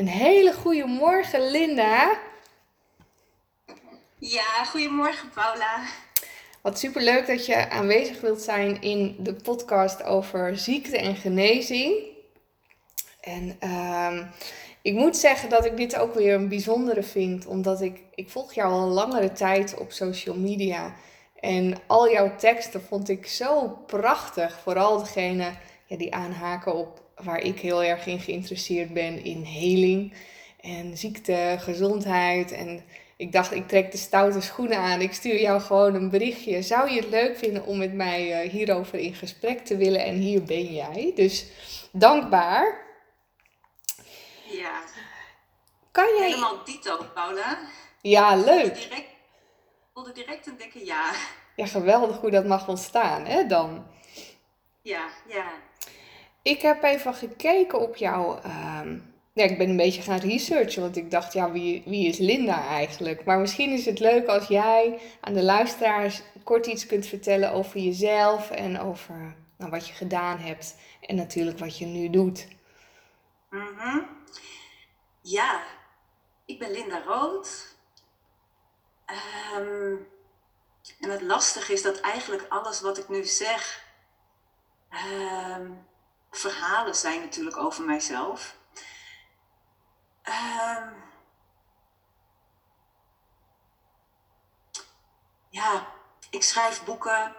Een hele goede morgen, Linda. Ja, goedemorgen Paula. Wat superleuk dat je aanwezig wilt zijn in de podcast over ziekte en genezing. En ehm, ik moet zeggen dat ik dit ook weer een bijzondere vind, omdat ik, ik volg jou al een langere tijd op social media. En al jouw teksten vond ik zo prachtig, vooral degene ja, die aanhaken op waar ik heel erg in geïnteresseerd ben, in heling en ziekte, gezondheid en ik dacht, ik trek de stoute schoenen aan. Ik stuur jou gewoon een berichtje. Zou je het leuk vinden om met mij uh, hierover in gesprek te willen? En hier ben jij. Dus dankbaar. Ja. Kan jij... Helemaal dito, Paula. Ja, leuk. Ik direct, voelde direct een dikke ja. Ja, geweldig hoe dat mag ontstaan, hè, dan. Ja, ja. Ik heb even gekeken op jouw... Uh, ja, ik ben een beetje gaan researchen, want ik dacht, ja, wie, wie is Linda eigenlijk? Maar misschien is het leuk als jij aan de luisteraars kort iets kunt vertellen over jezelf en over nou, wat je gedaan hebt en natuurlijk wat je nu doet. Mm Ja, ik ben Linda Rood. Ehm, en het lastige is dat eigenlijk alles wat ik nu zeg, ehm, verhalen zijn natuurlijk over mijzelf. Um, ja, ik schrijf boeken.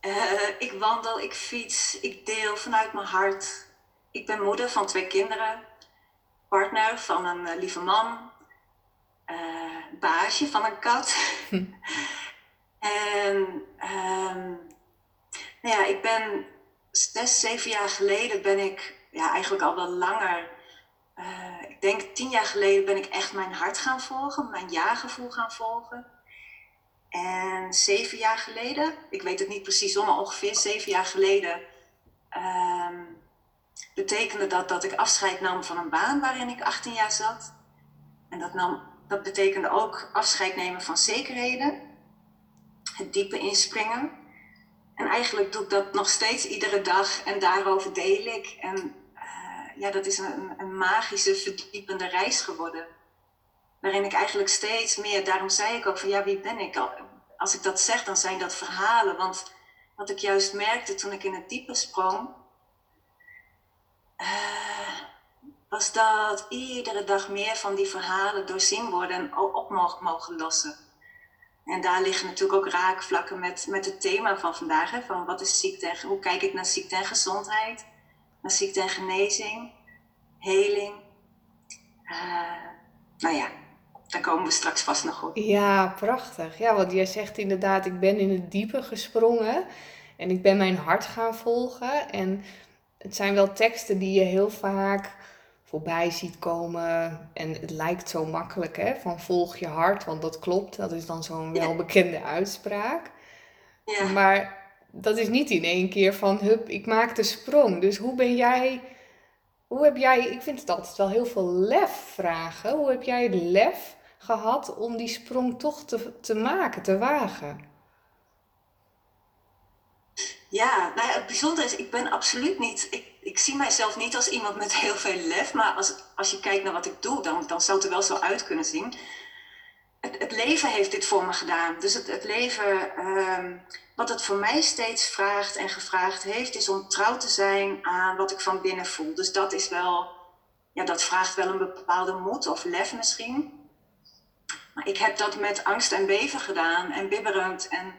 Uh, ik wandel, ik fiets, ik deel vanuit mijn hart. Ik ben moeder van twee kinderen, partner van een uh, lieve man, uh, baasje van een kat. en um, nou ja, ik ben zes, zeven jaar geleden ben ik ja, eigenlijk al wel langer uh, ik denk tien jaar geleden ben ik echt mijn hart gaan volgen, mijn ja-gevoel gaan volgen. En zeven jaar geleden, ik weet het niet precies, maar ongeveer zeven jaar geleden, uh, betekende dat dat ik afscheid nam van een baan waarin ik 18 jaar zat. En dat, nam, dat betekende ook afscheid nemen van zekerheden, het diepe inspringen. En eigenlijk doe ik dat nog steeds iedere dag en daarover deel ik. En ja, dat is een, een magische, verdiepende reis geworden. Waarin ik eigenlijk steeds meer, daarom zei ik ook van ja, wie ben ik? Als ik dat zeg, dan zijn dat verhalen. Want wat ik juist merkte toen ik in het diepe sprong, uh, was dat iedere dag meer van die verhalen doorzien worden en op mogen lossen. En daar liggen natuurlijk ook raakvlakken met, met het thema van vandaag. Hè, van wat is ziekte en hoe kijk ik naar ziekte en gezondheid? naar ziekte en genezing, heling. Uh, nou ja, daar komen we straks vast nog op. Ja, prachtig. Ja, want jij zegt inderdaad, ik ben in het diepe gesprongen en ik ben mijn hart gaan volgen. En het zijn wel teksten die je heel vaak voorbij ziet komen. En het lijkt zo makkelijk, hè? Van volg je hart, want dat klopt. Dat is dan zo'n welbekende uitspraak. Ja. Maar dat is niet in één keer van, hup, ik maak de sprong. Dus hoe ben jij, hoe heb jij, ik vind het altijd wel heel veel lef vragen. Hoe heb jij het lef gehad om die sprong toch te, te maken, te wagen? Ja, nou het bijzondere is, ik ben absoluut niet, ik, ik zie mijzelf niet als iemand met heel veel lef, maar als, als je kijkt naar wat ik doe, dan, dan zou het er wel zo uit kunnen zien. Het, het leven heeft dit voor me gedaan. Dus het, het leven, ehm, wat het voor mij steeds vraagt en gevraagd heeft, is om trouw te zijn aan wat ik van binnen voel. Dus dat is wel, ja, dat vraagt wel een bepaalde moed of lef misschien. Maar ik heb dat met angst en beven gedaan en bibberend. En,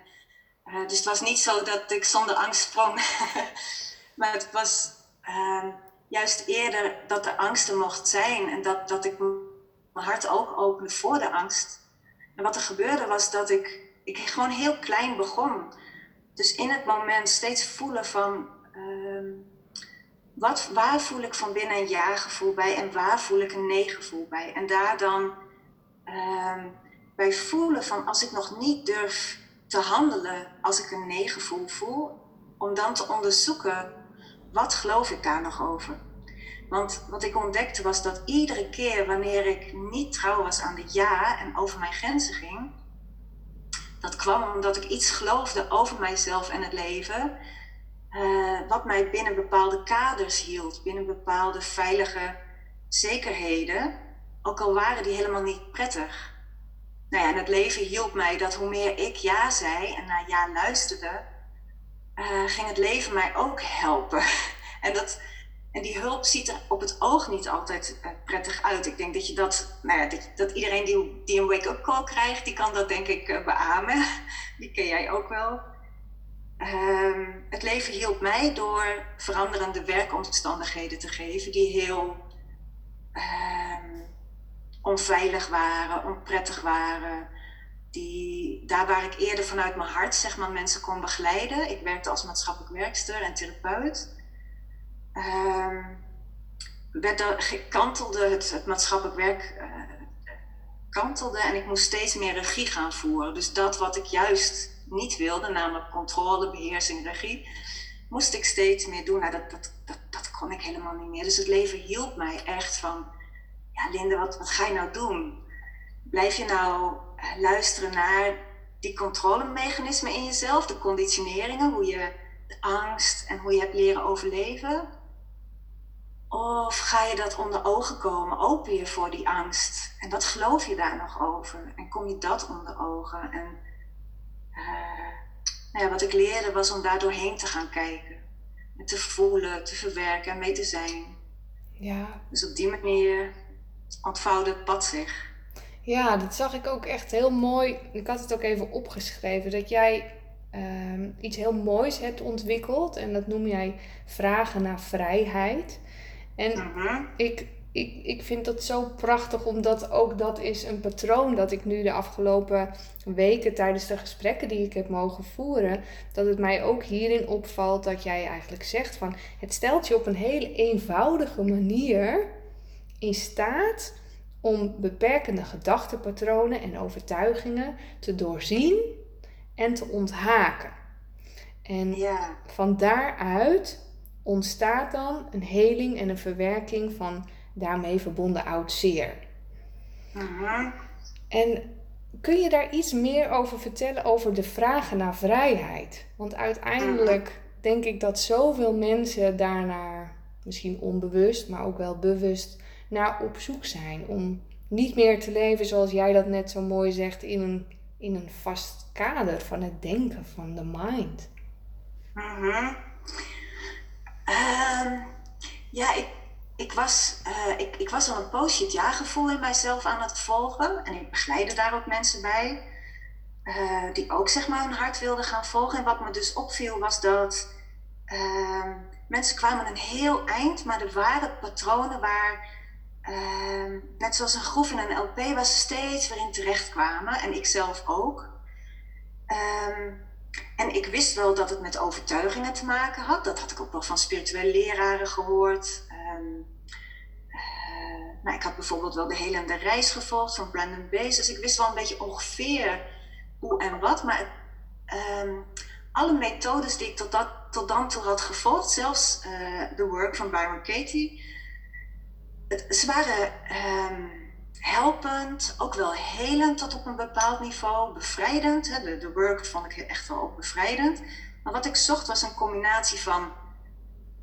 uh, dus het was niet zo dat ik zonder angst sprong. maar het was uh, juist eerder dat er angst er mocht zijn en dat, dat ik mijn hart ook opende voor de angst. En wat er gebeurde was dat ik, ik gewoon heel klein begon. Dus in het moment steeds voelen van uh, wat, waar voel ik van binnen een ja-gevoel bij en waar voel ik een nee-gevoel bij. En daar dan uh, bij voelen van als ik nog niet durf te handelen als ik een nee-gevoel voel, om dan te onderzoeken wat geloof ik daar nog over. Want wat ik ontdekte was dat iedere keer wanneer ik niet trouw was aan dit ja en over mijn grenzen ging, dat kwam omdat ik iets geloofde over mijzelf en het leven, uh, wat mij binnen bepaalde kaders hield, binnen bepaalde veilige zekerheden, ook al waren die helemaal niet prettig. Nou ja, en het leven hielp mij dat hoe meer ik ja zei en naar ja luisterde, uh, ging het leven mij ook helpen. en, dat, en die hulp ziet er op het oog niet altijd uh, prettig uit. Ik denk dat je dat, nou ja, dat, dat iedereen die, die een wake-up call krijgt, die kan dat denk ik uh, beamen. Die ken jij ook wel. Uh, het leven hielp mij door veranderende werkomstandigheden te geven die heel ehm, onveilig waren, onprettig waren die, daar waar ik eerder vanuit mijn hart zeg maar, mensen kon begeleiden. Ik werkte als maatschappelijk werkster en therapeut. Uh, werd er, kantelde het, het maatschappelijk werk uh, kantelde en ik moest steeds meer regie gaan voeren. Dus dat wat ik juist niet wilde, namelijk controle, beheersing, regie, moest ik steeds meer doen. Nou, dat, dat, dat kon ik helemaal niet meer. Dus het leven hielp mij echt van, ja Linde, wat, wat ga je nou doen? Blijf je nou luisteren naar die controlemechanismen in jezelf, de conditioneringen, hoe je de angst en hoe je hebt leren overleven? Of ga je dat onder ogen komen? Open je voor die angst? En wat geloof je daar nog over? En kom je dat onder ogen? En uh, nou ja, wat ik leerde was om daar doorheen te gaan kijken. En te voelen, te verwerken en mee te zijn. Ja. Dus op die manier ontvouwde het pad zich. Ja, dat zag ik ook echt heel mooi. Ik had het ook even opgeschreven. Dat jij uh, iets heel moois hebt ontwikkeld. En dat noem jij vragen naar vrijheid. En uh-huh. ik, ik, ik vind dat zo prachtig, omdat ook dat is een patroon dat ik nu de afgelopen weken tijdens de gesprekken die ik heb mogen voeren, dat het mij ook hierin opvalt dat jij eigenlijk zegt van het stelt je op een hele eenvoudige manier in staat om beperkende gedachtenpatronen en overtuigingen te doorzien en te onthaken. En ja. van daaruit ontstaat dan een heling en een verwerking van daarmee verbonden oud zeer. Uh-huh. En kun je daar iets meer over vertellen over de vragen naar vrijheid? Want uiteindelijk denk ik dat zoveel mensen daarnaar, misschien onbewust, maar ook wel bewust, naar op zoek zijn. Om niet meer te leven zoals jij dat net zo mooi zegt, in een, in een vast kader van het denken, van de mind. Mm ja, ik, ik, was, uh, ik, ik was al een poosje het ja-gevoel in mijzelf aan het volgen. En ik begeleidde daar ook mensen bij. Uh, die ook zeg maar hun hart wilden gaan volgen. En wat me dus opviel was dat uh, mensen kwamen een heel eind, maar er waren patronen waar Ehm, net zoals een groef in een LP waar ze steeds weer in terecht kwamen. En ik zelf ook. Ehm, en ik wist wel dat het met overtuigingen te maken had. Dat had ik ook wel van spirituele leraren gehoord. Um, uh, nou, ik had bijvoorbeeld wel de helende reis gevolgd van Brandon Bees. Dus ik wist wel een beetje ongeveer hoe en wat. Maar alle methodes die ik tot, dat, tot dan toe had gevolgd, zelfs uh, de work van Byron Katie ze waren um, helpend, ook wel helend tot op een bepaald niveau, bevrijdend. Hè. De, work vond ik echt wel ook bevrijdend. Maar wat ik zocht was een combinatie van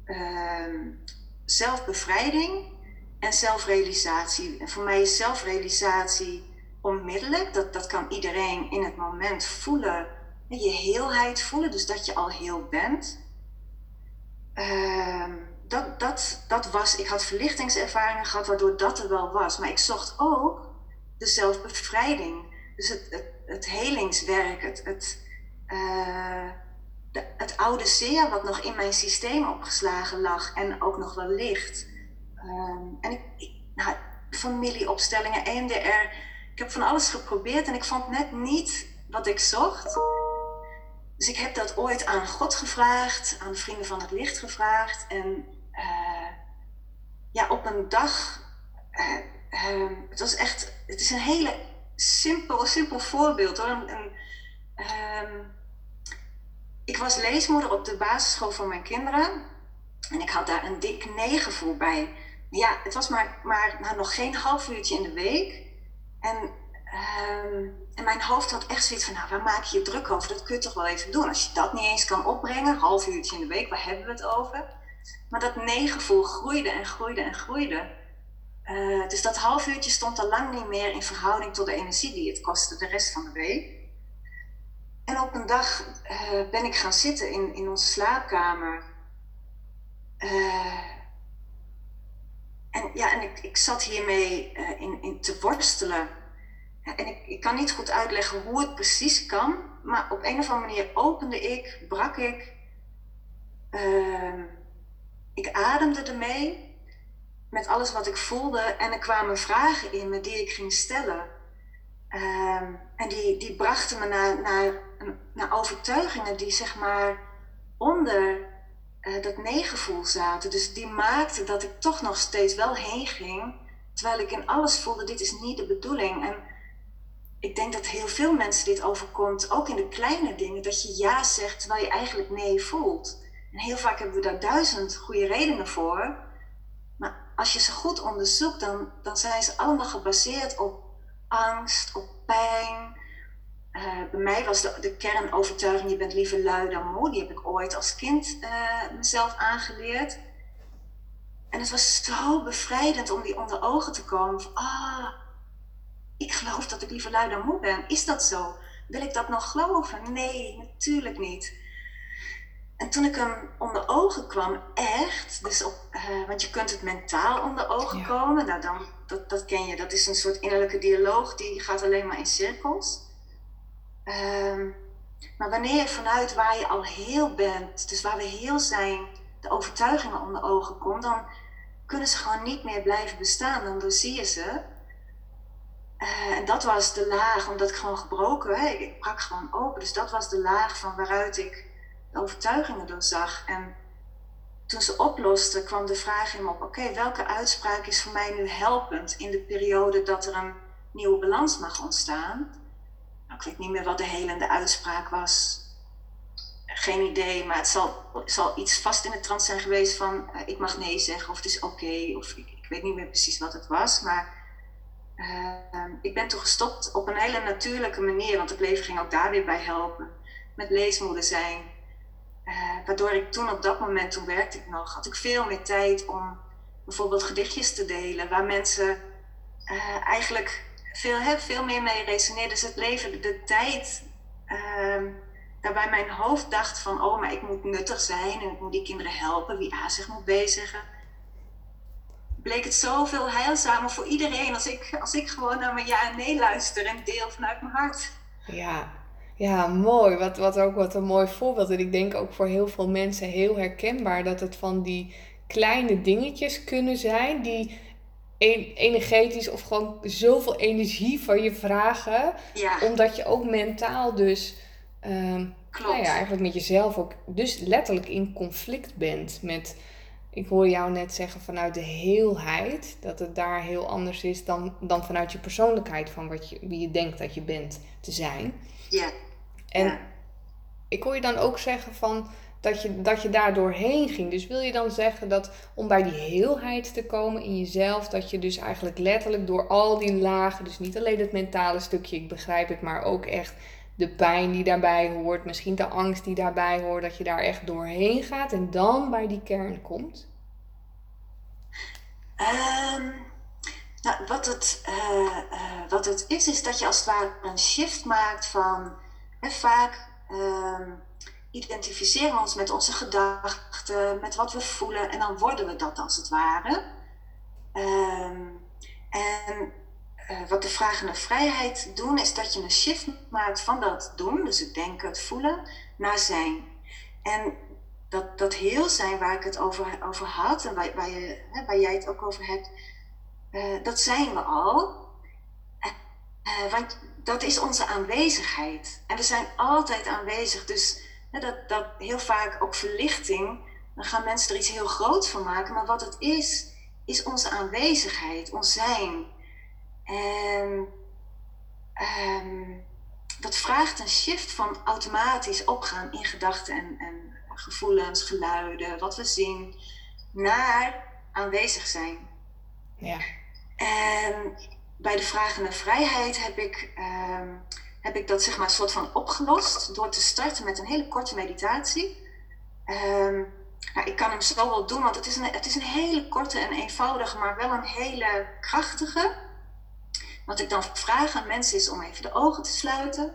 um, zelfbevrijding en zelfrealisatie. En voor mij is zelfrealisatie onmiddellijk. Dat, dat kan iedereen in het moment voelen. Je heelheid voelen, dus dat je al heel bent. Um, dat, dat, dat was, ik had verlichtingservaringen gehad waardoor dat er wel was. Maar ik zocht ook de zelfbevrijding. Dus het, het, helingswerk, het, het, de, het oude zeer wat nog in mijn systeem opgeslagen lag en ook nog wel ligt. Um, en ik, ik nou, familieopstellingen, EMDR, ik heb van alles geprobeerd en ik vond net niet wat ik zocht. Dus ik heb dat ooit aan God gevraagd, aan de Vrienden van het Licht gevraagd. En ja, op een dag. Uh, uh, het was echt. Het is een hele simpel, simpel voorbeeld hoor. Ehm, ik was leesmoeder op de basisschool voor mijn kinderen. En ik had daar een dik nee-gevoel bij. Ja, het was maar, maar nog geen half uurtje in de week. En, um, en mijn hoofd had echt zoiets van, nou, waar maak je je druk over? Dat kun je toch wel even doen. Als je dat niet eens kan opbrengen, half uurtje in de week, waar hebben we het over? Maar dat nee-gevoel groeide en groeide en groeide. Uh, dus dat half uurtje stond al lang niet meer in verhouding tot de energie die het kostte de rest van de week. En op een dag uh, ben ik gaan zitten in, in onze slaapkamer. Uh, en ja, en ik, ik zat hiermee in, in te worstelen. En ik, ik kan niet goed uitleggen hoe het precies kan, maar op een of andere manier opende ik, brak ik. Ehm, ik ademde ermee met alles wat ik voelde en er kwamen vragen in me die ik ging stellen. Ehm, en die, die brachten me naar, naar, naar overtuigingen die zeg maar onder uh, dat nee-gevoel zaten. Dus die maakten dat ik toch nog steeds wel heen ging, terwijl ik in alles voelde: dit is niet de bedoeling. En ik denk dat heel veel mensen dit overkomt, ook in de kleine dingen, dat je ja zegt terwijl je eigenlijk nee voelt. En heel vaak hebben we daar duizend goede redenen voor. Maar als je ze goed onderzoekt, dan, dan zijn ze allemaal gebaseerd op angst, op pijn. Uh, bij mij was de, de kernovertuiging, je bent liever lui dan moe. Die heb ik ooit als kind uh, mezelf aangeleerd. En het was zo bevrijdend om die onder ogen te komen. Ah, ik geloof dat ik liever lui dan moe ben. Is dat zo? Wil ik dat nog geloven? Nee, natuurlijk niet. En toen ik hem onder ogen kwam, echt, dus op, uh, want je kunt het mentaal onder ogen komen, nou dan, dat, dat ken je, dat is een soort innerlijke dialoog, die gaat alleen maar in cirkels. Um, maar wanneer je vanuit waar je al heel bent, dus waar we heel zijn, de overtuigingen onder ogen komt, dan kunnen ze gewoon niet meer blijven bestaan, dan doorzie je ze. Uh, en dat was de laag, omdat ik gewoon gebroken, hè, ik brak gewoon open, dus dat was de laag van waaruit ik overtuigingen doorzag. En toen ze oploste, kwam de vraag in me op: oké, welke uitspraak is voor mij nu helpend in de periode dat er een nieuwe balans mag ontstaan? Nou, ik weet niet meer wat de helende uitspraak was. Geen idee, maar het zal, zal iets vast in de trant zijn geweest van uh, ik mag nee zeggen of het is oké. of ik, ik, weet niet meer precies wat het was. Maar uh, ik ben toen gestopt op een hele natuurlijke manier, want het leven ging ook daar weer bij helpen. Met leesmoeder zijn, uh, waardoor ik toen op dat moment, toen werkte ik nog, had ik veel meer tijd om bijvoorbeeld gedichtjes te delen, waar mensen uh, eigenlijk veel, hè, veel meer mee resoneerden. Dus het leven, de, tijd, uh, daarbij mijn hoofd dacht van, oh, maar ik moet nuttig zijn en ik moet die kinderen helpen, wie A zich moet bezigen. Bleek het zoveel heilzamer voor iedereen als ik, als ik gewoon naar mijn ja en nee luister en deel vanuit mijn hart. Ja, ja, mooi. Wat, wat ook wat een mooi voorbeeld. En ik denk ook voor heel veel mensen heel herkenbaar dat het van die kleine dingetjes kunnen zijn die energetisch of gewoon zoveel energie van je vragen. Omdat je ook mentaal dus um, nou ja, eigenlijk met jezelf ook dus letterlijk in conflict bent met. Ik hoor jou net zeggen vanuit de heelheid, dat het daar heel anders is dan, dan vanuit je persoonlijkheid, van wat je, wie je denkt dat je bent te zijn. Ja. En ik hoor je dan ook zeggen van dat je, dat je daar doorheen ging. Dus wil je dan zeggen dat om bij die heelheid te komen in jezelf, dat je dus eigenlijk letterlijk door al die lagen, dus niet alleen het mentale stukje, ik begrijp het, maar ook echt de pijn die daarbij hoort, misschien de angst die daarbij hoort, dat je daar echt doorheen gaat en dan bij die kern komt? Um, nou, wat, het, uh, uh, wat het is, is dat je als het ware een shift maakt van vaak uh, identificeren we ons met onze gedachten, met wat we voelen en dan worden we dat als het ware. Um, en uh, wat de vragen naar vrijheid doen, is dat je een shift maakt van dat doen, dus het denken, het voelen, naar zijn. En dat, dat heel zijn waar ik het over, over had en waar, je, hè, waar jij het ook over hebt, uh, dat zijn we al. Uh, want dat is onze aanwezigheid. En we zijn altijd aanwezig. Dus dat, dat heel vaak ook verlichting, dan gaan mensen er iets heel groots van maken. Maar wat het is, is onze aanwezigheid, ons zijn. En um, dat vraagt een shift van automatisch opgaan in gedachten en, en gevoelens, geluiden, wat we zien, naar aanwezig zijn. Ja. En bij de vragen naar vrijheid heb ik, uh, heb ik dat zeg maar soort van opgelost door te starten met een hele korte meditatie. Um, ik kan hem zo wel doen, want het is, een, het is een hele korte en eenvoudige, maar wel een hele krachtige. Wat ik dan vraag aan mensen is om even de ogen te sluiten.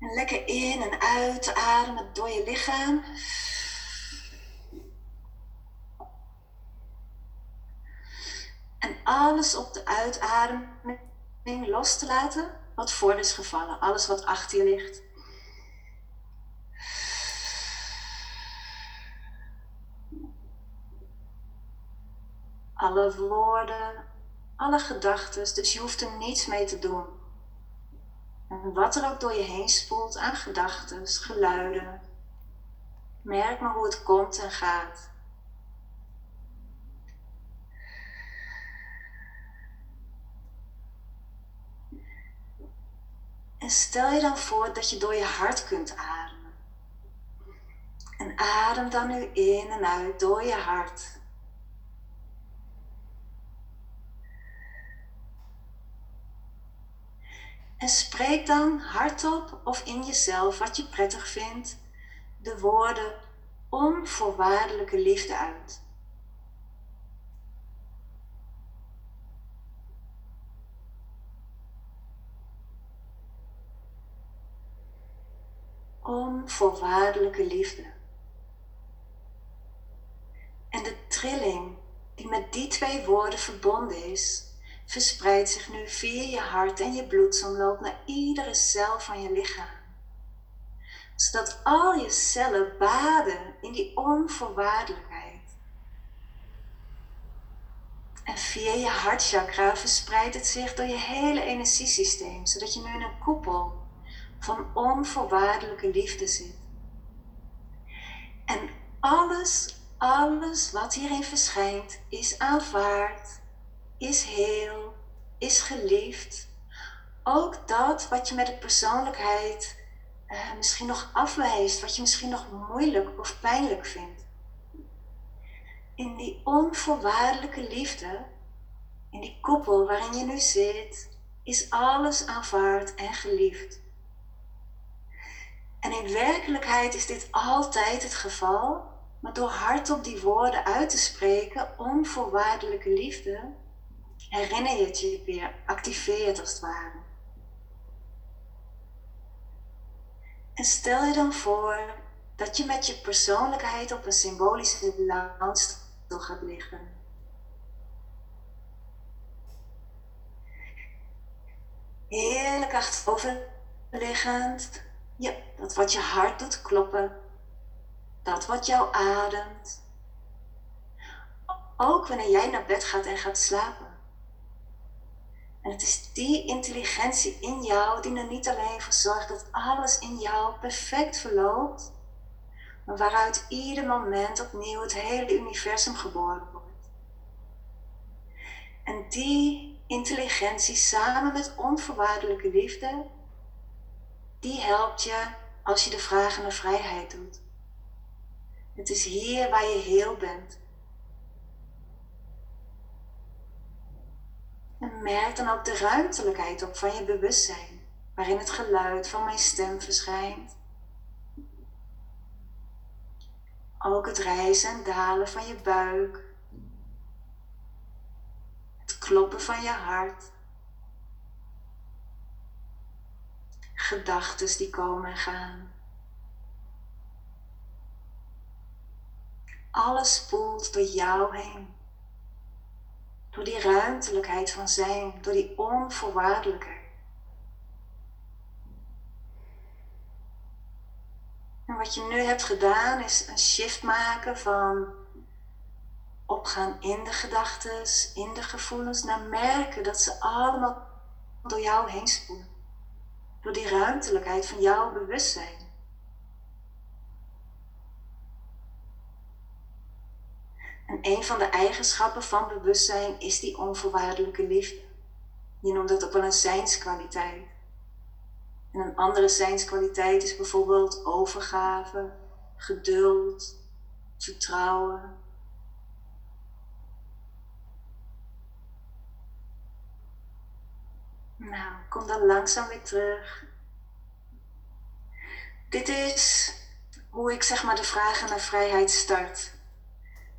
En lekker in en uit te ademen door je lichaam. En alles op de uitademing los te laten wat voor is gevallen. Alles wat achter je ligt. Alle woorden, alle gedachten, dus je hoeft er niets mee te doen. En wat er ook door je heen spoelt aan gedachten, geluiden, merk maar hoe het komt en gaat. En stel je dan voor dat je door je hart kunt ademen. En adem dan nu in en uit door je hart. En spreek dan hardop of in jezelf wat je prettig vindt de woorden onvoorwaardelijke liefde uit. Onvoorwaardelijke liefde. En de trilling die met die twee woorden verbonden is, verspreidt zich nu via je hart en je bloedsomloop naar iedere cel van je lichaam. Zodat al je cellen baden in die onvoorwaardelijkheid. En via je hartchakra verspreidt het zich door je hele energiesysteem, zodat je nu in een koepel van onvoorwaardelijke liefde zit. En alles, alles wat hierin verschijnt, is aanvaard is heel, is geliefd. Ook dat wat je met de persoonlijkheid uh, misschien nog afwijst, wat je misschien nog moeilijk of pijnlijk vindt. In die onvoorwaardelijke liefde, in die koepel waarin je nu zit, is alles aanvaard en geliefd. En in werkelijkheid is dit altijd het geval, maar door hardop die woorden uit te spreken, onvoorwaardelijke liefde, herinner je het je weer, activeer het als het ware. En stel je dan voor dat je met je persoonlijkheid op een symbolische landstoel gaat liggen. Heerlijk achteroverliggend. Ja, dat wat je hart doet kloppen. Dat wat jou ademt. Ook wanneer jij naar bed gaat en gaat slapen. En het is die intelligentie in jou die er niet alleen voor zorgt dat alles in jou perfect verloopt, maar waaruit ieder moment opnieuw het hele universum geboren wordt. En die intelligentie samen met onvoorwaardelijke liefde, die helpt je als je de vragen naar vrijheid doet. Het is hier waar je heel bent. En merk dan ook de ruimtelijkheid op van je bewustzijn, waarin het geluid van mijn stem verschijnt. Ook het rijzen en dalen van je buik. Het kloppen van je hart. Gedachten die komen en gaan. Alles spoelt door jou heen. Door die ruimtelijkheid van zijn, door die onvoorwaardelijkheid. En wat je nu hebt gedaan is een shift maken van opgaan in de gedachten, in de gevoelens, naar merken dat ze allemaal door jou heen spoelen. Door die ruimtelijkheid van jouw bewustzijn. En een van de eigenschappen van bewustzijn is die onvoorwaardelijke liefde. Je noemt dat ook wel een zijnskwaliteit. En een andere zijnskwaliteit is bijvoorbeeld overgave, geduld, vertrouwen. Nou, kom dan langzaam weer terug. Dit is hoe ik zeg maar de vragen naar vrijheid start.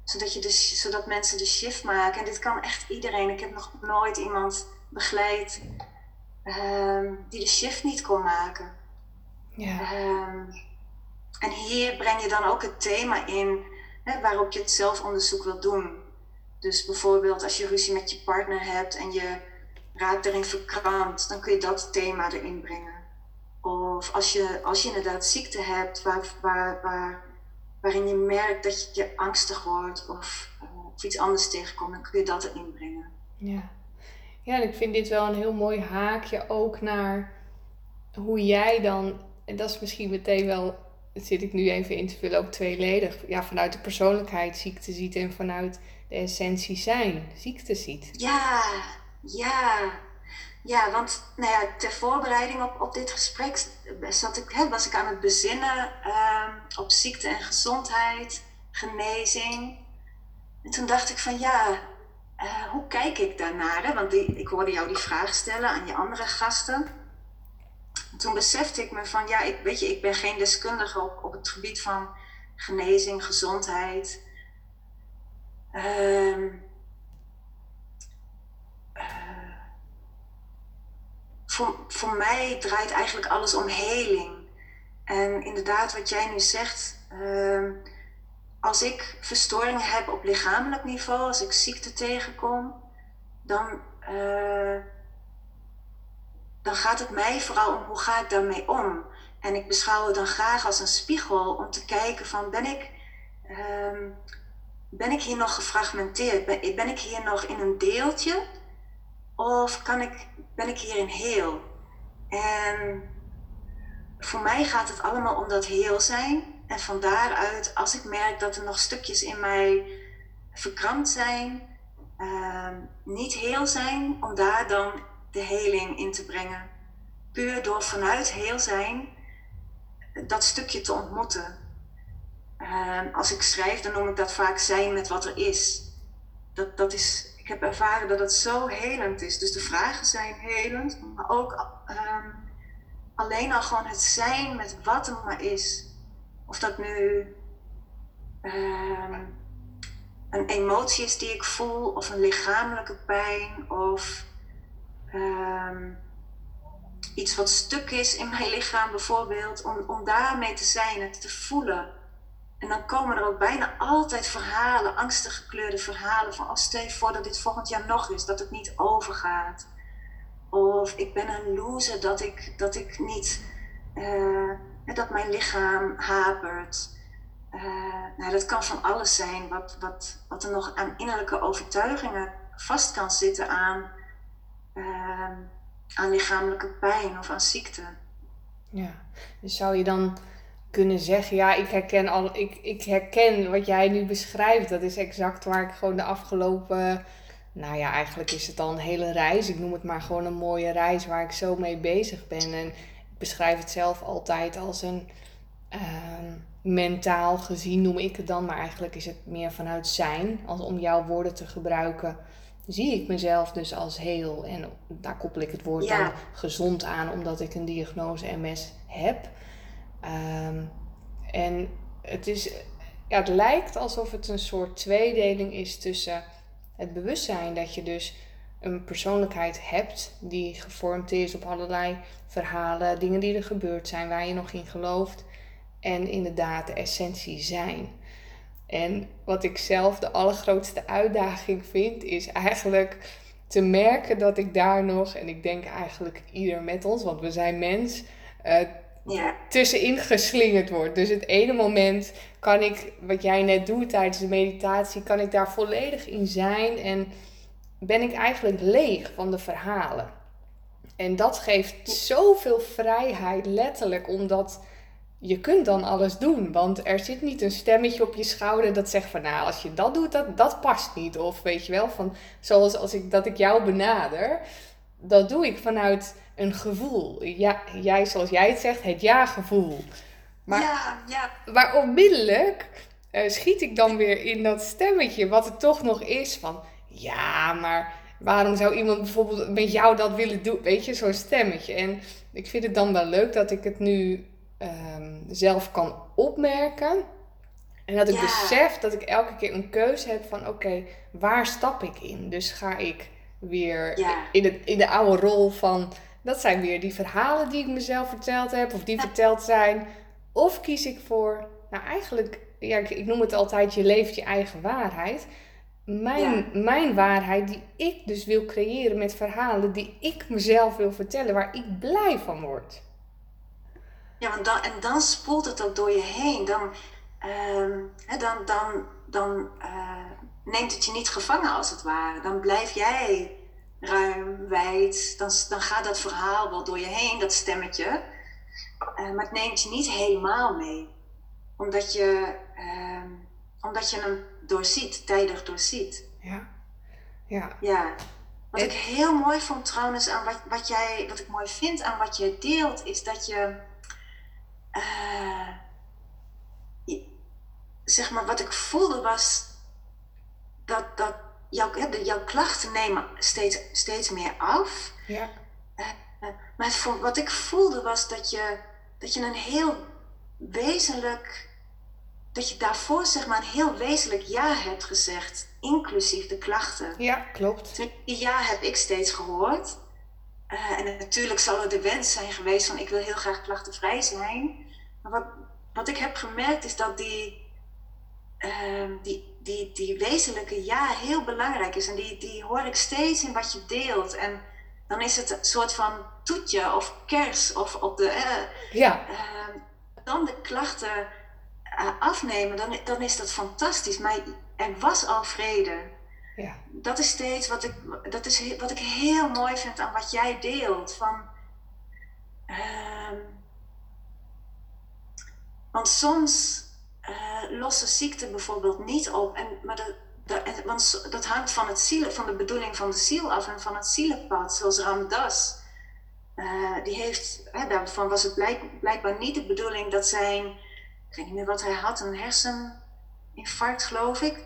Zodat, je dus, zodat mensen de shift maken. En dit kan echt iedereen. Ik heb nog nooit iemand begeleid ehm, die de shift niet kon maken. Ja. Ehm, en hier breng je dan ook het thema in hè, waarop je het zelfonderzoek wilt doen. Dus bijvoorbeeld als je ruzie met je partner hebt en je raakt erin verkrampt, dan kun je dat thema erin brengen. Of als je, als je inderdaad ziekte hebt waar, waar, waar, waarin je merkt dat je angstig wordt of, uh, of iets anders tegenkomt, dan kun je dat erin brengen. Ja. ja, en ik vind dit wel een heel mooi haakje ook naar hoe jij dan, en dat is misschien meteen wel, dat zit ik nu even in te vullen, ook tweeledig, ja, vanuit de persoonlijkheid ziekte ziet en vanuit de essentie zijn ziekte ziet. Ja, ja. Ja, want nou ja, ter voorbereiding op, op dit gesprek zat ik, hè, was ik aan het bezinnen uh, op ziekte en gezondheid, genezing. En toen dacht ik van ja, uh, hoe kijk ik daarnaar? Hè? Want die, ik hoorde jou die vraag stellen aan je andere gasten. En toen besefte ik me van ja, ik, weet je, ik ben geen deskundige op, op het gebied van genezing, gezondheid. Uh, voor, mij draait eigenlijk alles om heling. En inderdaad, wat jij nu zegt, ehm, als ik verstoringen heb op lichamelijk niveau, als ik ziekte tegenkom, dan, uh, dan gaat het mij vooral om hoe ga ik daarmee om. En ik beschouw het dan graag als een spiegel om te kijken van ben ik, uh, ben ik hier nog gefragmenteerd? Ben, ben ik hier nog in een deeltje? Of kan ik, ben ik hierin heel? En voor mij gaat het allemaal om dat heel zijn. En van daaruit, als ik merk dat er nog stukjes in mij verkrampt zijn, ehm, niet heel zijn, om daar dan de heling in te brengen. Puur door vanuit heel zijn dat stukje te ontmoeten. Ehm, als ik schrijf, dan noem ik dat vaak zijn met wat er is. Dat, dat is heb ervaren dat het zo helend is. Dus de vragen zijn helend, maar ook ehm, alleen al gewoon het zijn met wat er maar is. Of dat nu ehm, een emotie is die ik voel, of een lichamelijke pijn, of ehm, iets wat stuk is in mijn lichaam bijvoorbeeld, om, om daarmee te zijn, het te voelen. En dan komen er ook bijna altijd verhalen, angstig gekleurde verhalen van, oh stel je voor dat dit volgend jaar nog is, dat het niet overgaat. Of ik ben een loser dat ik, dat ik niet, uh, dat mijn lichaam hapert. Uh, nou, dat kan van alles zijn wat, wat, wat er nog aan innerlijke overtuigingen vast kan zitten aan, uh, aan lichamelijke pijn of aan ziekte. Ja, dus zou je dan kunnen zeggen, ja, ik herken, al, ik, ik herken wat jij nu beschrijft. Dat is exact waar ik gewoon de afgelopen, nou ja, eigenlijk is het al een hele reis. Ik noem het maar gewoon een mooie reis waar ik zo mee bezig ben. En ik beschrijf het zelf altijd als een ehm, mentaal gezien, noem ik het dan. Maar eigenlijk is het meer vanuit zijn, als om jouw woorden te gebruiken. Zie ik mezelf dus als heel. En daar koppel ik het woord dan gezond aan, omdat ik een diagnose MS heb. Um, en het, is, ja, het lijkt alsof het een soort tweedeling is tussen het bewustzijn dat je dus een persoonlijkheid hebt die gevormd is op allerlei verhalen, dingen die er gebeurd zijn, waar je nog in gelooft. En inderdaad de essentie zijn. En wat ik zelf de allergrootste uitdaging vind, is eigenlijk te merken dat ik daar nog, en ik denk eigenlijk ieder met ons, want we zijn mens, uh, ja. tussenin geslingerd wordt. Dus het ene moment kan ik, wat jij net doet tijdens de meditatie, kan ik daar volledig in zijn en ben ik eigenlijk leeg van de verhalen. En dat geeft zoveel vrijheid, letterlijk, omdat je kunt dan alles doen. Want er zit niet een stemmetje op je schouder dat zegt van nou, als je dat doet, dat, dat past niet. Of weet je wel, van zoals als ik, dat ik jou benader, dat doe ik vanuit een gevoel. Ja, jij, zoals jij het zegt, het ja-gevoel. Maar, ja, ja. maar onmiddellijk uh, schiet ik dan weer in dat stemmetje, wat het toch nog is van, ja, maar waarom zou iemand bijvoorbeeld met jou dat willen doen? Weet je, zo'n stemmetje. En ik vind het dan wel leuk dat ik het nu ehm, zelf kan opmerken. En dat ik Ja. besef dat ik elke keer een keuze heb van oké, waar stap ik in? Dus ga ik weer Ja. in, het, in de oude rol van, dat zijn weer die verhalen die ik mezelf verteld heb of die verteld zijn. Of kies ik voor, nou eigenlijk, ja, ik, ik noem het altijd, je leeft je eigen waarheid. Mijn, mijn waarheid die ik dus wil creëren met verhalen die ik mezelf wil vertellen, waar ik blij van word. Ja, want dan, en dan spoelt het ook door je heen. Dan, ehm, hè, dan, dan, dan eh, neemt het je niet gevangen als het ware. Dan blijf jij ruim, wijd. Dan, dan gaat dat verhaal wel door je heen, dat stemmetje. Eh, maar het neemt je niet helemaal mee. Omdat je, ehm, omdat je hem doorziet, tijdig doorziet. Ja. Ja. Ja. Wat ik heel mooi vond trouwens aan wat, wat jij, wat ik mooi vind aan wat je deelt, is dat je, eh, je- zeg maar, wat ik voelde was dat, dat jouw, de- jouw klachten nemen steeds, steeds meer af. Ja. Eh, maar het vo- wat ik voelde was dat je, dat je een heel wezenlijk, dat je daarvoor zeg maar een heel wezenlijk ja hebt gezegd, inclusief de klachten. Ja, klopt. Die ja heb ik steeds gehoord. Eh, en natuurlijk zal er de wens zijn geweest van ik wil heel graag klachtenvrij zijn. Maar wat, wat ik heb gemerkt is dat die, ehm, die, die, die wezenlijke ja heel belangrijk is. En die, die hoor ik steeds in wat je deelt. En dan is het een soort van toetje of kers of op de... eh, Ja. Ehm, dan de klachten eh, afnemen, dan, dan is dat fantastisch. Maar er was al vrede. Ja. Dat is steeds wat ik, dat is wat ik heel mooi vind aan wat jij deelt. Van, ehm, want soms eh lossen ziekte bijvoorbeeld niet op. En, maar en- want dat hangt van, het ziel, van de bedoeling van de ziel af en van het zielenpad. Zoals Ramdas. Eh, die heeft, hè, daarvan was het blijk, blijkbaar niet de bedoeling dat zijn, ik weet niet meer wat hij had, een herseninfarct geloof ik.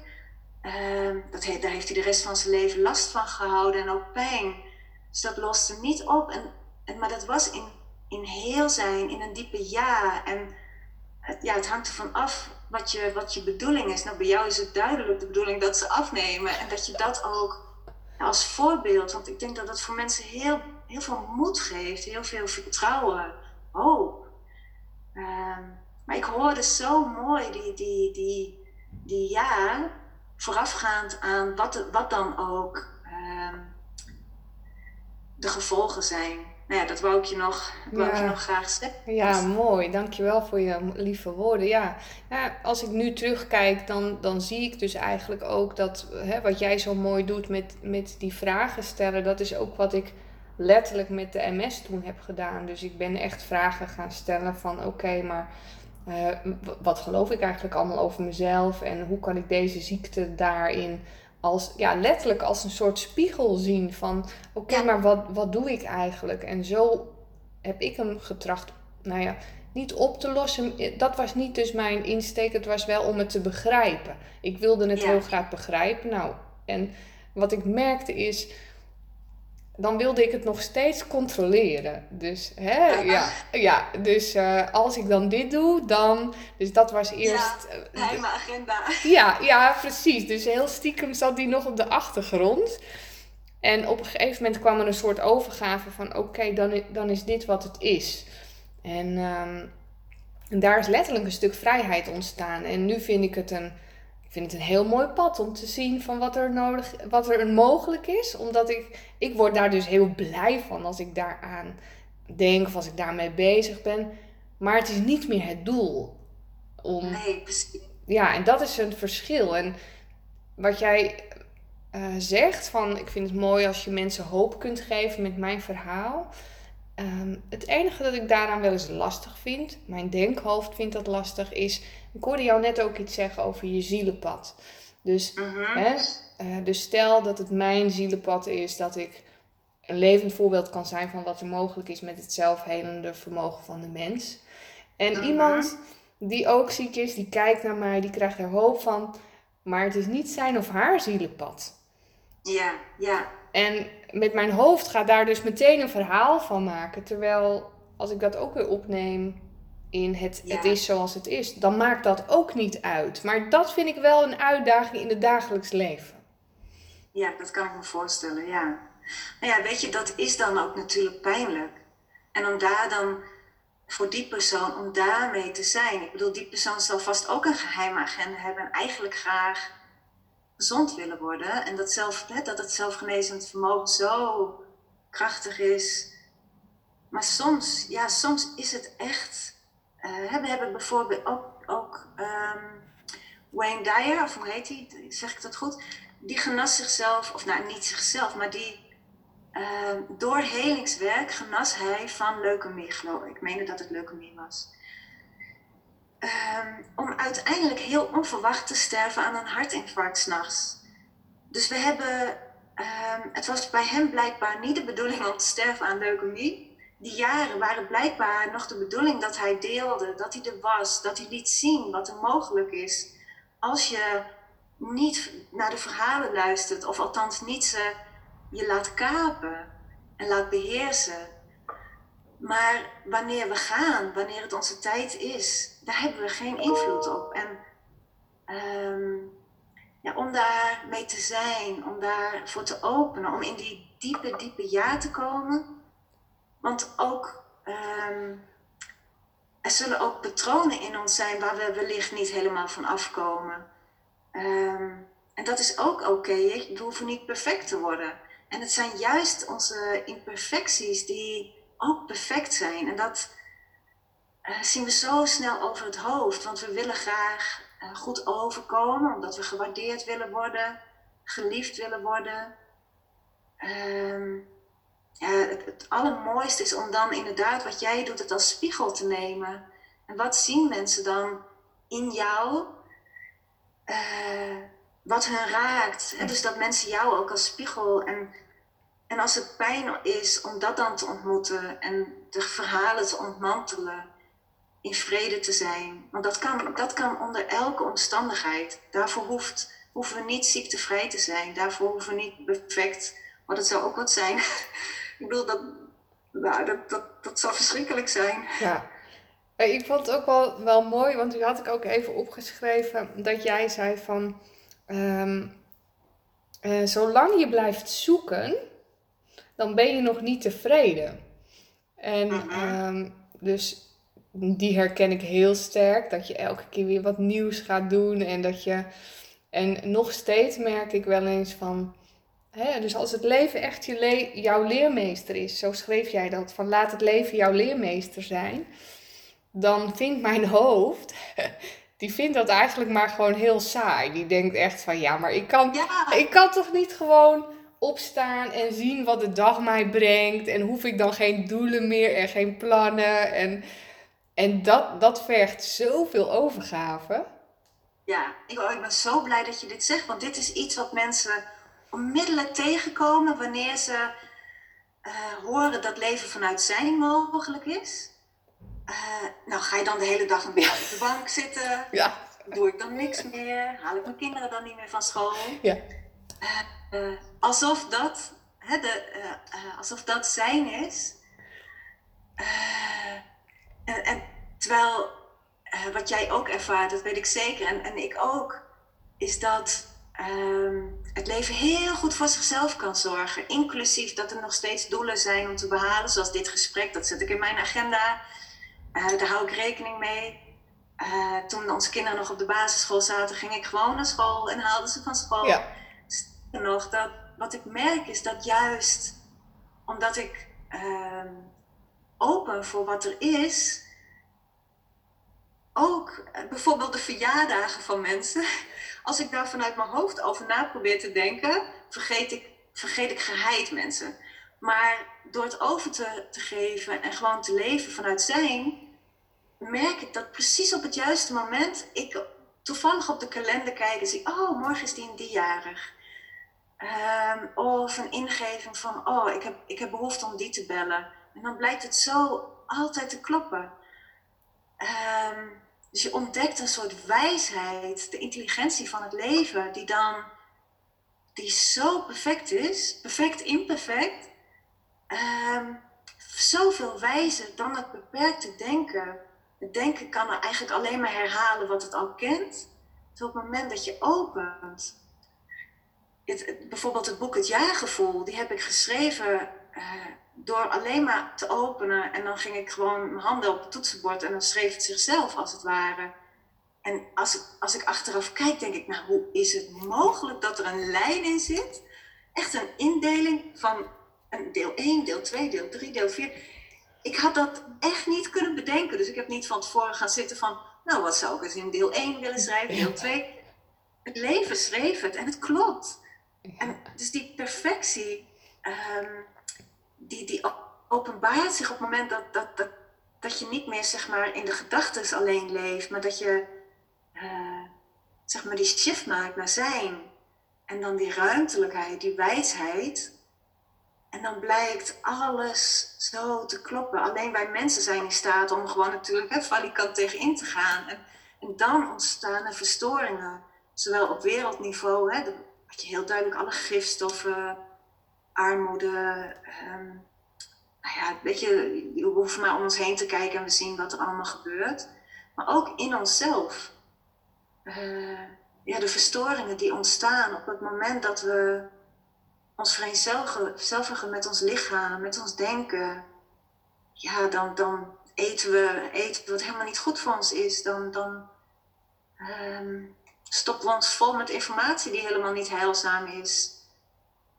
Ehm, dat he- daar heeft hij de rest van zijn leven last van gehouden en ook pijn. Dus dat loste niet op. En, en, maar dat was in, in heel zijn, in een diepe ja. En het, ja, het hangt ervan af wat je, wat je bedoeling is. Nou, bij jou is het duidelijk de bedoeling dat ze afnemen. En dat je dat ook als voorbeeld, want ik denk dat dat voor mensen heel, heel veel moed geeft, heel veel vertrouwen, hoop. Ehm, maar ik hoorde zo mooi die, die, die, die ja, voorafgaand aan wat, wat dan ook ehm, de gevolgen zijn. Nou ja, dat wou ik je nog, wou ik je nog graag zeggen. Ja, mooi. Dankjewel voor je lieve woorden. Ja, ja als ik nu terugkijk, dan, dan zie ik dus eigenlijk ook dat hè, wat jij zo mooi doet met, met die vragen stellen, dat is ook wat ik letterlijk met de MS toen heb gedaan. Dus ik ben echt vragen gaan stellen van oké, maar eh, wat geloof ik eigenlijk allemaal over mezelf en hoe kan ik deze ziekte daarin als, ja, letterlijk als een soort spiegel zien van oké, Ja. maar wat, wat doe ik eigenlijk? En zo heb ik hem getracht, nou ja, niet op te lossen. Dat was niet dus mijn insteek. Het was wel om het te begrijpen. Ik wilde het Ja. heel graag begrijpen. Nou, en wat ik merkte is, dan wilde ik het nog steeds controleren. Dus, hè, ja, ja, dus eh, als ik dan dit doe, dan. Dus dat was eerst. eh, de- Geheime agenda. ja, ja, precies. Dus heel stiekem zat die nog op de achtergrond. En op een gegeven moment kwam er een soort overgave van: oké, dan, dan is dit wat het is. En, ehm, en daar is letterlijk een stuk vrijheid ontstaan. En nu vind ik het een, vind het een heel mooi pad om te zien van wat er nodig, wat er mogelijk is. Omdat ik, ik word daar dus heel blij van als ik daaraan denk of als ik daarmee bezig ben. Maar het is niet meer het doel om Nee, precies. ja, en dat is een verschil. En wat jij eh, zegt, van ik vind het mooi als je mensen hoop kunt geven met mijn verhaal. Ehm, het enige dat ik daaraan wel eens lastig vind, mijn denkhoofd vindt dat lastig, is. Ik hoorde jou net ook iets zeggen over je zielenpad. Dus, Mhm. hè, eh, dus stel dat het mijn zielenpad is, dat ik een levend voorbeeld kan zijn van wat er mogelijk is met het zelfhelende vermogen van de mens. En Mhm. iemand die ook ziek is, die kijkt naar mij, die krijgt er hoop van. Maar het is niet zijn of haar zielenpad. Ja, ja. En met mijn hoofd gaat daar dus meteen een verhaal van maken. Terwijl als ik dat ook weer opneem in het, het is zoals het is, dan maakt dat ook niet uit. Maar dat vind ik wel een uitdaging in het dagelijks leven. Ja, dat kan ik me voorstellen, ja. Nou ja, weet je, dat is dan ook natuurlijk pijnlijk. En om daar dan, voor die persoon, om daarmee te zijn. Ik bedoel, die persoon zal vast ook een geheime agenda hebben en eigenlijk graag gezond willen worden. En dat, zelf, hè, dat het zelfgenezend vermogen zo krachtig is. Maar soms, ja, soms is het echt. Uh, we hebben bijvoorbeeld ook, um, Wayne Dyer, of hoe heet hij? Zeg ik dat goed? Die genas zichzelf, of nou niet zichzelf, maar die uh, door helingswerk genas hij van leukemie, geloof ik. Ik meende dat het leukemie was. Um, om uiteindelijk heel onverwacht te sterven aan een hartinfarct s'nachts. Dus we hebben het was bij hem blijkbaar niet de bedoeling om te sterven aan leukemie. Die jaren waren blijkbaar nog de bedoeling dat hij deelde, dat hij er was, dat hij liet zien wat er mogelijk is. Als je niet naar de verhalen luistert, of althans niet ze je laat kapen en laat beheersen. Maar wanneer we gaan, wanneer het onze tijd is, daar hebben we geen invloed op. En um, ja, om daar mee te zijn, om daarvoor te openen, om in die diepe, diepe ja te komen. Want ook, um, er zullen ook patronen in ons zijn waar we wellicht niet helemaal van afkomen. Um, en dat is ook oké, okay. we hoeven niet perfect te worden. En het zijn juist onze imperfecties die ook perfect zijn. En dat uh, zien we zo snel over het hoofd, want we willen graag uh, goed overkomen, omdat we gewaardeerd willen worden, geliefd willen worden. Um, ja, het, het, allermooiste is om dan inderdaad wat jij doet, het als spiegel te nemen. En wat zien mensen dan in jou? Uh, wat hun raakt. Dus dat mensen jou ook als spiegel. En, en als het pijn is om dat dan te ontmoeten en de verhalen te ontmantelen in vrede te zijn. Want dat kan, dat kan onder elke omstandigheid. Daarvoor hoeft, hoeven we niet ziektevrij te zijn. Daarvoor hoeven we niet perfect. Maar dat zou ook wat zijn. ik bedoel, dat, nou, dat, dat, dat zou verschrikkelijk zijn. Ja. Ik vond het ook wel, wel mooi, want nu had ik ook even opgeschreven dat jij zei van... Um, uh, zolang je blijft zoeken, dan ben je nog niet tevreden. En um, dus die herken ik heel sterk. Dat je elke keer weer wat nieuws gaat doen. En dat je. En nog steeds merk ik wel eens van. Hè, dus als het leven echt je le jouw leermeester is, zo schreef jij dat, van laat het leven jouw leermeester zijn, dan vindt mijn hoofd, die vindt dat eigenlijk maar gewoon heel saai. Die denkt echt van ja, maar ik kan, ik kan toch niet gewoon opstaan en zien wat de dag mij brengt en hoef ik dan geen doelen meer en geen plannen en en dat, dat vergt zoveel overgave. Ja, ik, oh, ik ben zo blij dat je dit zegt, want dit is iets wat mensen onmiddellijk tegenkomen wanneer ze uh, horen dat leven vanuit zijn mogelijk is. Uh, nou, ga je dan de hele dag op de bank zitten? Ja. Doe ik dan niks meer? Haal ik mijn kinderen dan niet meer van school? Ja. Uh, alsof, dat, hè, de, alsof dat zijn is. En, en terwijl wat jij ook ervaart, dat weet ik zeker, en, en ik ook, is dat um, het leven heel goed voor zichzelf kan zorgen. Inclusief dat er nog steeds doelen zijn om te behalen, zoals dit gesprek. Dat zet ik in mijn agenda. Uh, daar hou ik rekening mee. Uh, toen onze kinderen nog op de basisschool zaten, ging ik gewoon naar school en haalde ze van school. Ja. nog, dat, wat ik merk is dat juist omdat ik uh, open voor wat er is. Ook eh, bijvoorbeeld de verjaardagen van mensen. Als ik daar vanuit mijn hoofd over na probeer te denken, vergeet ik, vergeet ik geheid mensen. Maar door het over te, te geven en gewoon te leven vanuit zijn, merk ik dat precies op het juiste moment ik toevallig op de kalender kijk en zie, oh, morgen is die en die jarig. Um, of een ingeving van, oh, ik heb, ik heb behoefte om die te bellen. En dan blijkt het zo altijd te kloppen. Um, dus je ontdekt een soort wijsheid, de intelligentie van het leven, die dan die zo perfect is, perfect imperfect, um, zoveel wijzer dan het beperkte denken het denken kan er eigenlijk alleen maar herhalen wat het al kent. Op het moment dat je opent, bijvoorbeeld het boek Het Jaargevoel, die heb ik geschreven uh, door alleen maar te openen. En dan ging ik gewoon mijn handen op het toetsenbord en dan schreef het zichzelf als het ware. En als, als ik achteraf kijk, denk ik, nou, hoe is het mogelijk dat er een lijn in zit? Echt een indeling van een deel 1, deel 2, deel 3, deel 4. Ik had dat echt niet kunnen bedenken. Dus ik heb niet van tevoren gaan zitten van, nou, wat zou ik eens in deel 1 willen schrijven, deel 2. Het leven schreef het en het klopt. En dus die perfectie, um, die, die openbaart zich op het moment dat, dat, dat, dat je niet meer zeg maar, in de gedachten alleen leeft, maar dat je uh, zeg maar, die shift maakt naar zijn. En dan die ruimtelijkheid, die wijsheid. En dan blijkt alles zo te kloppen. Alleen wij mensen zijn in staat om gewoon natuurlijk hè, valikant tegenin te gaan. En, en dan ontstaan er verstoringen. Zowel op wereldniveau, hè, dat je heel duidelijk alle gifstoffen, armoede. Um, nou ja, weet je, we hoeven maar om ons heen te kijken en we zien wat er allemaal gebeurt. Maar ook in onszelf. Uh, ja, de verstoringen die ontstaan op het moment dat we ons vereenzelvigen met ons lichaam, met ons denken. Ja, dan, dan eten we eten wat helemaal niet goed voor ons is. Dan, dan um, stoppen we ons vol met informatie die helemaal niet heilzaam is.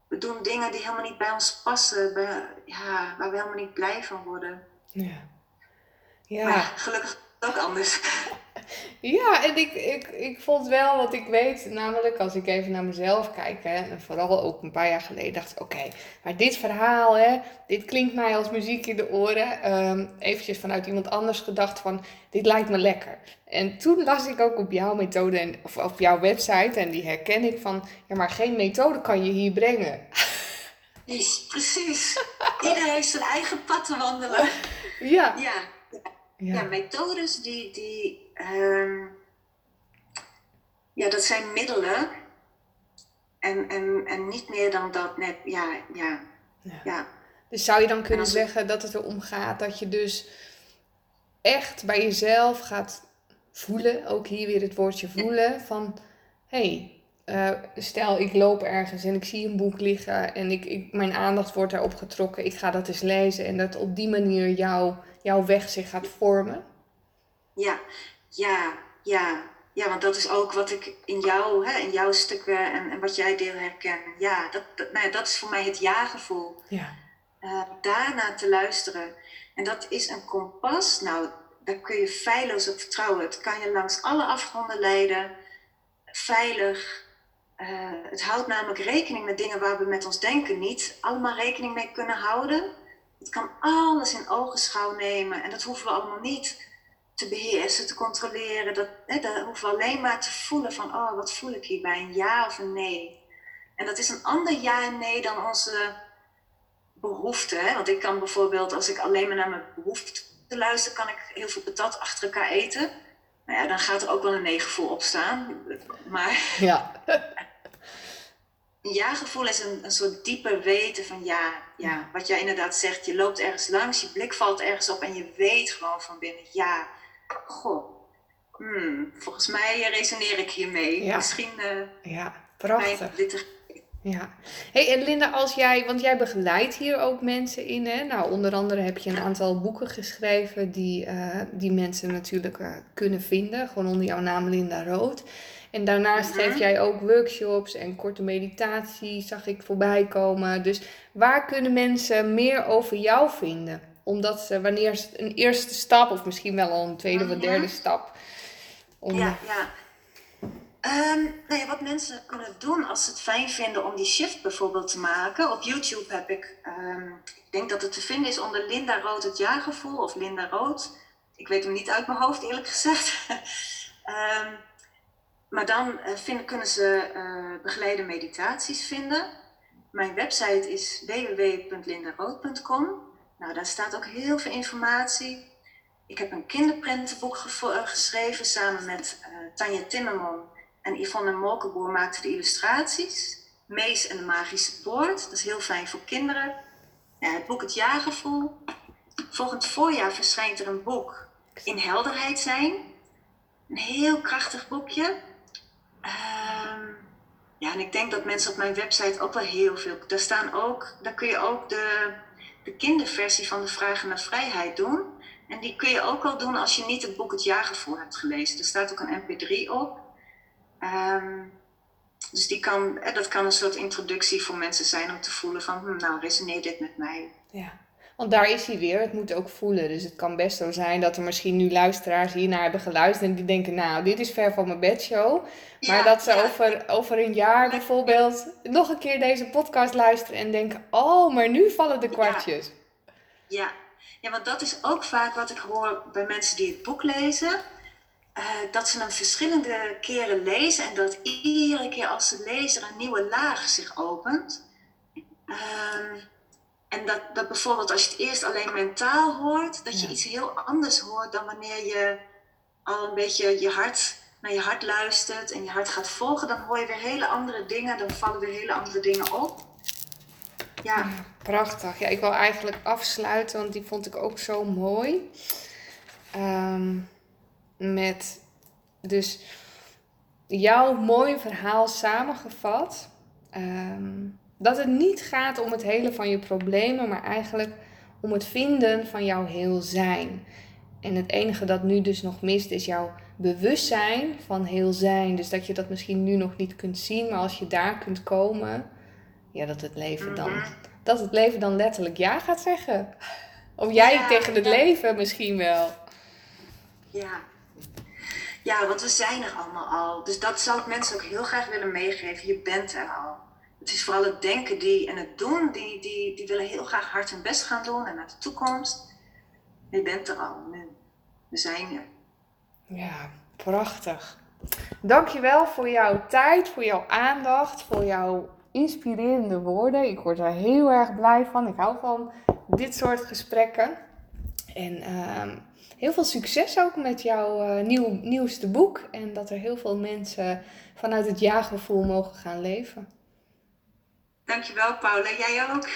We doen dingen die helemaal niet bij ons passen, bij, ja, waar we helemaal niet blij van worden. Ja. ja. Maar gelukkig anders. Ja, en ik, ik, ik vond wel wat ik weet, namelijk als ik even naar mezelf kijk, hè, en vooral ook een paar jaar geleden, dacht ik: oké, maar dit verhaal, hè, dit klinkt mij als muziek in de oren. Um, eventjes vanuit iemand anders gedacht: van dit lijkt me lekker. En toen las ik ook op jouw methode, en, of op jouw website, en die herken ik van: ja, maar geen methode kan je hier brengen. Is, precies. Iedereen heeft zijn eigen pad te wandelen. Ja. Ja, ja. methodes die. die Ehm, ja, dat zijn middelen. En, en, en niet meer dan dat net, ja, ja, ja. Dus zou je dan kunnen zeggen dat het erom gaat dat je dus echt bij jezelf gaat voelen, ook hier weer het woordje voelen, van hey, uh, stel ik loop ergens en ik zie een boek liggen en ik, ik, mijn aandacht wordt daarop getrokken, ik ga dat eens lezen en dat op die manier jouw jouw weg zich gaat vormen? Ja, ja, ja, ja, want dat is ook wat ik in jou, hè, in jouw stukken en, en wat jij deel herken. Ja, dat, dat, nou ja, dat is voor mij het ja-gevoel. Ja. Uh, daarna te luisteren. En dat is een kompas. Nou, daar kun je feilloos op vertrouwen. Het kan je langs alle afgronden leiden. Veilig. Uh, het houdt namelijk rekening met dingen waar we met ons denken niet allemaal rekening mee kunnen houden. Het kan alles in ogenschouw nemen en dat hoeven we allemaal niet te beheersen, te controleren. Dat, hè, dat hoeven we alleen maar te voelen van, oh, wat voel ik hierbij, een ja of een nee. En dat is een ander ja en nee dan onze behoefte. Hè? Want ik kan bijvoorbeeld, als ik alleen maar naar mijn behoefte luister, kan ik heel veel patat achter elkaar eten. Nou ja, dan gaat er ook wel een nee-gevoel op staan. Maar ja. een ja-gevoel is een, een soort diepe weten van ja, ja, wat jij inderdaad zegt. Je loopt ergens langs, je blik valt ergens op en je weet gewoon van binnen, ja, goh, hmm, volgens mij resoneer ik hiermee. Ja. Misschien uh, ja, prachtig. Ja. Hey, en Linda, als jij, want jij begeleidt hier ook mensen in, hè? Nou, onder andere heb je een aantal boeken geschreven die, uh, die mensen natuurlijk uh, kunnen vinden, gewoon onder jouw naam Linda Rood. En daarnaast mhm. geef jij ook workshops en korte meditatie, zag ik voorbij komen. Dus waar kunnen mensen meer over jou vinden? Omdat ze wanneer een eerste stap, of misschien wel al een tweede of mhm. derde stap. Om... Ja, ja. Um, nou ja, wat mensen kunnen doen als ze het fijn vinden om die shift bijvoorbeeld te maken. Op YouTube heb ik, um, ik denk dat het te vinden is onder Linda Rood het jaargevoel of Linda Rood. Ik weet hem niet uit mijn hoofd eerlijk gezegd. um, maar dan vinden, kunnen ze uh, begeleide meditaties vinden. Mijn website is www.lindarood.com. Nou, daar staat ook heel veel informatie. Ik heb een kinderprentenboek eh, geschreven samen met uh, Tanja Timmerman en Yvonne Molkenboer maakten de illustraties. Mees en de Magische Poort, dat is heel fijn voor kinderen. Het boek Het Jaargevoel. Volgend voorjaar verschijnt er een boek In helderheid zijn. Een heel krachtig boekje. Ehm, ja, en ik denk dat mensen op mijn website ook wel heel veel. Daar staan ook, daar kun je ook de, de kinderversie van de Vragen naar Vrijheid doen. En die kun je ook al doen als je niet het boek Het Jaargevoel hebt gelezen. Er staat ook een MP3 op. Ehm, dus die kan, eh, dat kan een soort introductie voor mensen zijn om te voelen van, hm, nou resoneert dit met mij. Ja, want daar is hij weer. Het moet ook voelen. Dus het kan best zo zijn dat er misschien nu luisteraars hiernaar hebben geluisterd en die denken, nou, dit is ver van mijn bedshow. Maar dat ze over, over een jaar bijvoorbeeld nog een keer deze podcast luisteren en denken, oh, maar nu vallen de kwartjes. Ja. ja, want dat is ook vaak wat ik hoor bij mensen die het boek lezen. Eh, dat ze hem verschillende keren lezen en dat iedere keer als ze lezen een nieuwe laag zich opent. Ehm, en dat, dat bijvoorbeeld als je het eerst alleen mentaal hoort, dat je iets heel anders hoort dan wanneer je al een beetje je hart naar je hart luistert en je hart gaat volgen, dan hoor je weer hele andere dingen, dan vallen weer hele andere dingen op. Ja. prachtig. Ja, ik wil eigenlijk afsluiten, want die vond ik ook zo mooi. Ehm, met dus jouw mooie verhaal samengevat. Ehm, dat het niet gaat om het hele van je problemen, maar eigenlijk om het vinden van jouw heel zijn. En het enige dat nu dus nog mist is jouw bewustzijn van heel zijn. Dus dat je dat misschien nu nog niet kunt zien, maar als je daar kunt komen, ja, dat het leven dan, mhm. dat het leven dan letterlijk ja gaat zeggen. Of jij tegen het leven misschien wel. Ja. Ja, want we zijn er allemaal al. Dus dat zou ik mensen ook heel graag willen meegeven. Je bent er al. Het is vooral het denken die, en het doen, die, die, die willen heel graag hard hun best gaan doen en naar de toekomst. Je bent er al nu. We zijn er. Ja, prachtig. Dankjewel voor jouw tijd, voor jouw aandacht, voor jouw inspirerende woorden. Ik word er heel erg blij van. Ik hou van dit soort gesprekken. En ehm, heel veel succes ook met jouw uh, nieuw, nieuwste boek. En dat er heel veel mensen vanuit het ja-gevoel mogen gaan leven. Dankjewel, Paula. Jij ook.